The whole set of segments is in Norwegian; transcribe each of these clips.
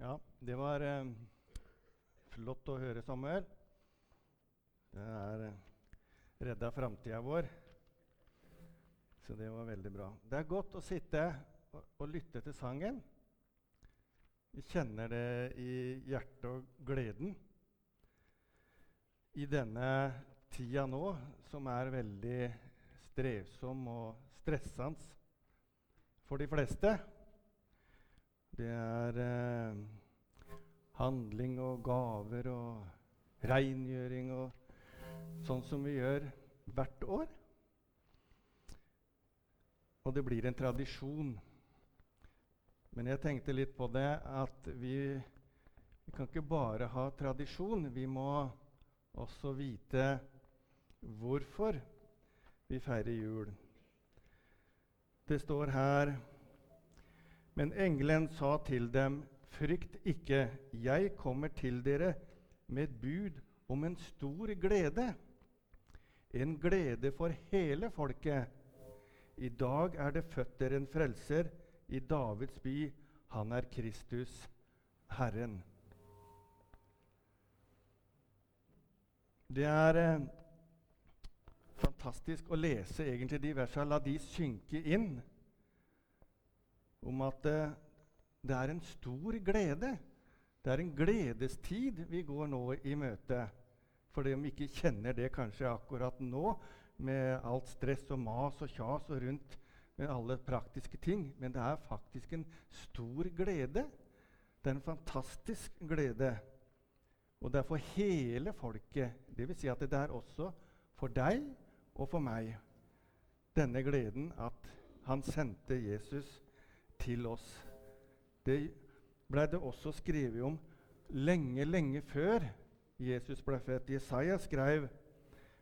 Ja, det var eh, flott å høre, Samuel. Det er eh, redda framtida vår. Så det var veldig bra. Det er godt å sitte og, og lytte til sangen. Vi kjenner det i hjertet og gleden. I denne tida nå, som er veldig strevsom og stressende for de fleste. Det er eh, handling og gaver og rengjøring og sånn som vi gjør hvert år. Og det blir en tradisjon. Men jeg tenkte litt på det at vi, vi kan ikke bare ha tradisjon. Vi må også vite hvorfor vi feirer jul. Det står her men engelen sa til dem, Frykt ikke, jeg kommer til dere med et bud om en stor glede. En glede for hele folket. I dag er det født dere en frelser i Davids by. Han er Kristus, Herren. Det er eh, fantastisk å lese egentlig de versene. La de synke inn om at eh, det er en stor glede. Det er en gledestid vi går nå i møte. For de ikke kjenner det kanskje akkurat nå, med alt stress og mas og kjas og rundt med alle praktiske ting, men det er faktisk en stor glede. Det er en fantastisk glede. Og det er for hele folket. Dvs. Si at det er også for deg og for meg denne gleden at han sendte Jesus til oss. Det ble det også skrevet om lenge, lenge før Jesus ble født. Jesaja skrev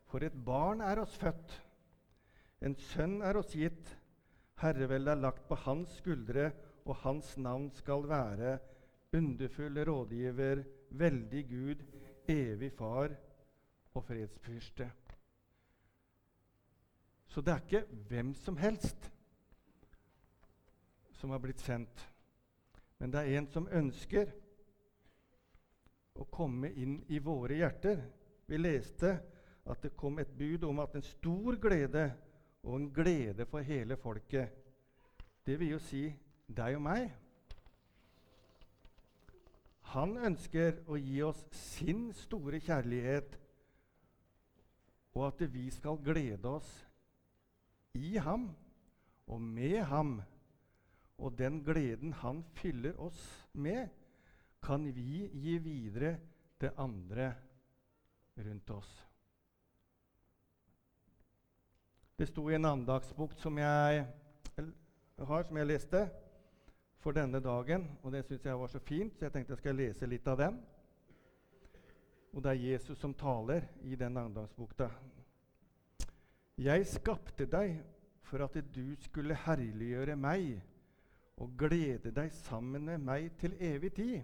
For et barn er oss født, en sønn er oss gitt. Herreveldet er lagt på hans skuldre, og hans navn skal være underfull rådgiver, veldig Gud, evig far og fredsfyrste. Så det er ikke hvem som helst som har blitt sendt. Men det er en som ønsker å komme inn i våre hjerter. Vi leste at det kom et bud om at en stor glede og en glede for hele folket. Det vil jo si deg og meg. Han ønsker å gi oss sin store kjærlighet, og at vi skal glede oss i ham og med ham. Og den gleden han fyller oss med, kan vi gi videre til andre rundt oss. Det sto i en andagsbok som jeg har, som jeg leste for denne dagen. og Det syns jeg var så fint, så jeg tenkte jeg skal lese litt av den. Og det er Jesus som taler i den andagsbukta. Jeg skapte deg for at du skulle herliggjøre meg og glede deg sammen med meg til evig tid.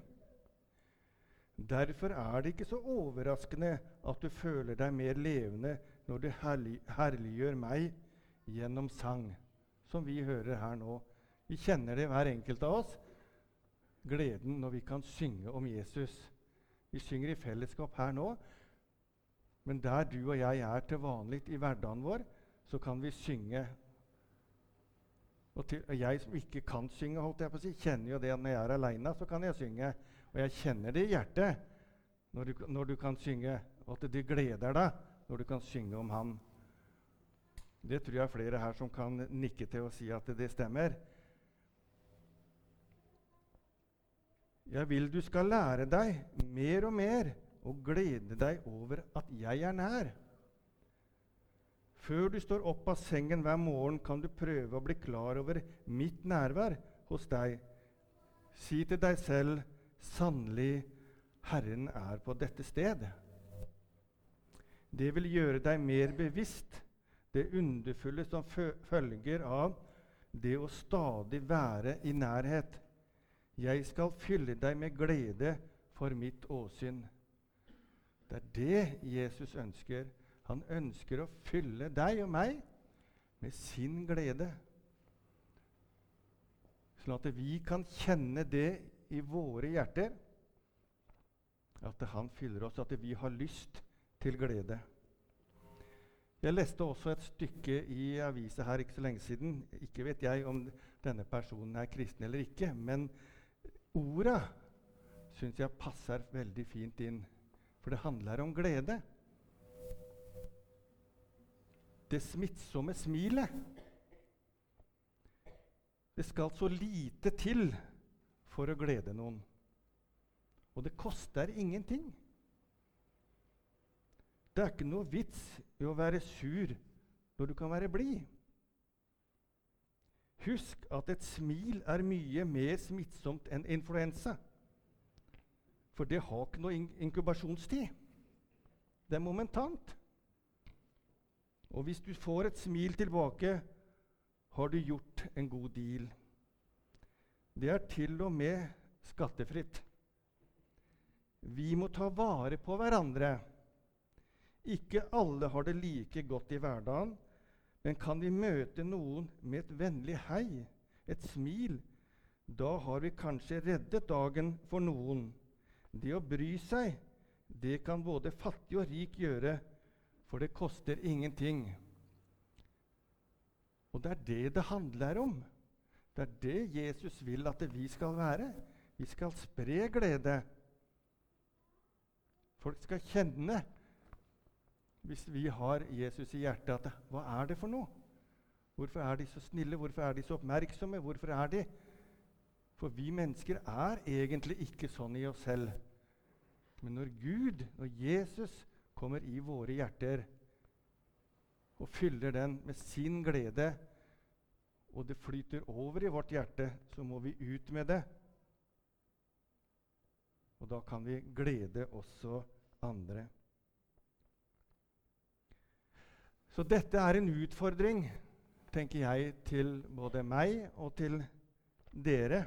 Derfor er det ikke så overraskende at du føler deg mer levende når du herliggjør meg gjennom sang, som vi hører her nå. Vi kjenner det, hver enkelt av oss, gleden når vi kan synge om Jesus. Vi synger i fellesskap her nå, men der du og jeg er til vanlig i hverdagen vår, så kan vi synge og, til, jeg som ikke kan synge, holdt jeg på å si, kjenner jo det når jeg er aleine, så kan jeg synge. Og jeg kjenner det i hjertet når du, når du kan synge, og at det gleder deg når du kan synge om Han. Det tror jeg er flere her som kan nikke til og si at det stemmer. Jeg vil du skal lære deg mer og mer og glede deg over at jeg er nær. Før du står opp av sengen hver morgen, kan du prøve å bli klar over mitt nærvær hos deg. Si til deg selv sannelig, Herren er på dette sted. Det vil gjøre deg mer bevisst det underfulle som følger av det å stadig være i nærhet. Jeg skal fylle deg med glede for mitt åsyn. Det er det Jesus ønsker han ønsker å fylle deg og meg med sin glede. Sånn at vi kan kjenne det i våre hjerter. At han fyller oss, at vi har lyst til glede. Jeg leste også et stykke i avisa her ikke så lenge siden. Ikke vet jeg om denne personen er kristen eller ikke, men orda syns jeg passer veldig fint inn. For det handler om glede. Det smittsomme smilet. Det skal så lite til for å glede noen. Og det koster ingenting. Det er ikke noe vits i å være sur når du kan være blid. Husk at et smil er mye mer smittsomt enn influensa. For det har ikke noe inkubasjonstid. Det er momentant. Og hvis du får et smil tilbake, har du gjort en god deal. Det er til og med skattefritt. Vi må ta vare på hverandre. Ikke alle har det like godt i hverdagen, men kan vi møte noen med et vennlig hei, et smil, da har vi kanskje reddet dagen for noen. Det å bry seg, det kan både fattig og rik gjøre, for det koster ingenting. Og det er det det handler om. Det er det Jesus vil at vi skal være. Vi skal spre glede. Folk skal kjenne hvis vi har Jesus i hjertet, at hva er det for noe? Hvorfor er de så snille? Hvorfor er de så oppmerksomme? Hvorfor er de For vi mennesker er egentlig ikke sånn i oss selv. Men når Gud, og Jesus, kommer i våre hjerter og fyller den med sin glede, og det flyter over i vårt hjerte, så må vi ut med det. Og da kan vi glede også andre. Så dette er en utfordring, tenker jeg, til både meg og til dere.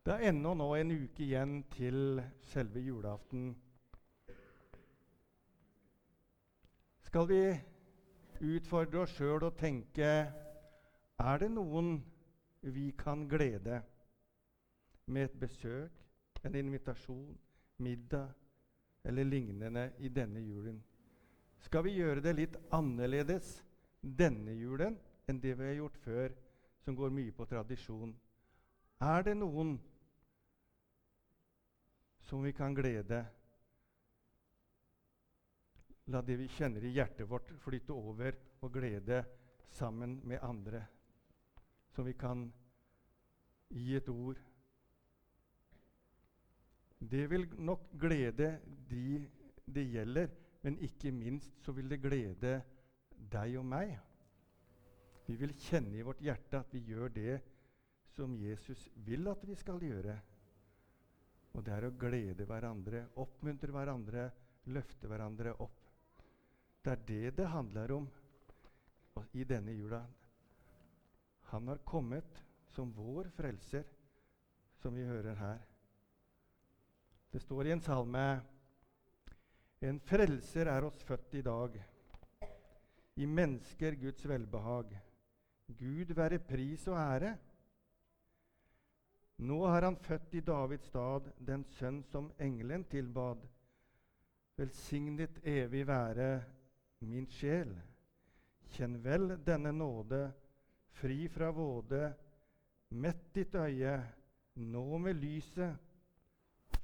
Det er ennå nå en uke igjen til selve julaften. Skal vi utfordre oss sjøl og tenke er det noen vi kan glede med et besøk, en invitasjon, middag eller lignende i denne julen? skal vi gjøre det litt annerledes denne julen enn det vi har gjort før, som går mye på tradisjon. Er det noen som vi kan glede? La det vi kjenner i hjertet vårt, flytte over og glede sammen med andre. Som vi kan gi et ord. Det vil nok glede de det gjelder, men ikke minst så vil det glede deg og meg. Vi vil kjenne i vårt hjerte at vi gjør det som Jesus vil at vi skal gjøre. Og det er å glede hverandre, oppmuntre hverandre, løfte hverandre opp. Det er det det handler om i denne jula. Han har kommet som vår frelser, som vi hører her. Det står i en salme en frelser er oss født i dag. I mennesker Guds velbehag. Gud være pris og ære. Nå har han født i Davids stad den sønn som engelen tilbad. Velsignet evig være min sjel. Kjenn vel denne nåde, fri fra våde. Mett ditt øye, nå med lyset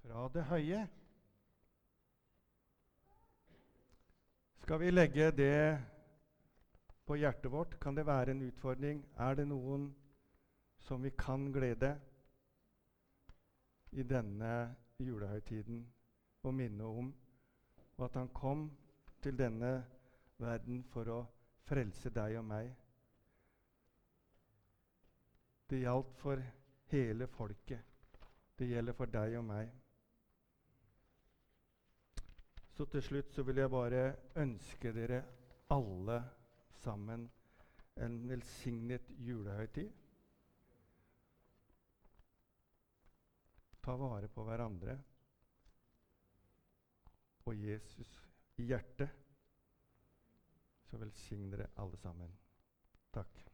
fra det høye. Skal vi legge det på hjertet vårt? Kan det være en utfordring? Er det noen som vi kan glede i denne julehøytiden og minne om og at han kom til denne verden for å frelse deg og meg? Det gjaldt for hele folket. Det gjelder for deg og meg. Så til slutt så vil jeg bare ønske dere alle sammen en velsignet julehøytid. Ta vare på hverandre og Jesus i hjertet. Så velsigner dere alle sammen. Takk.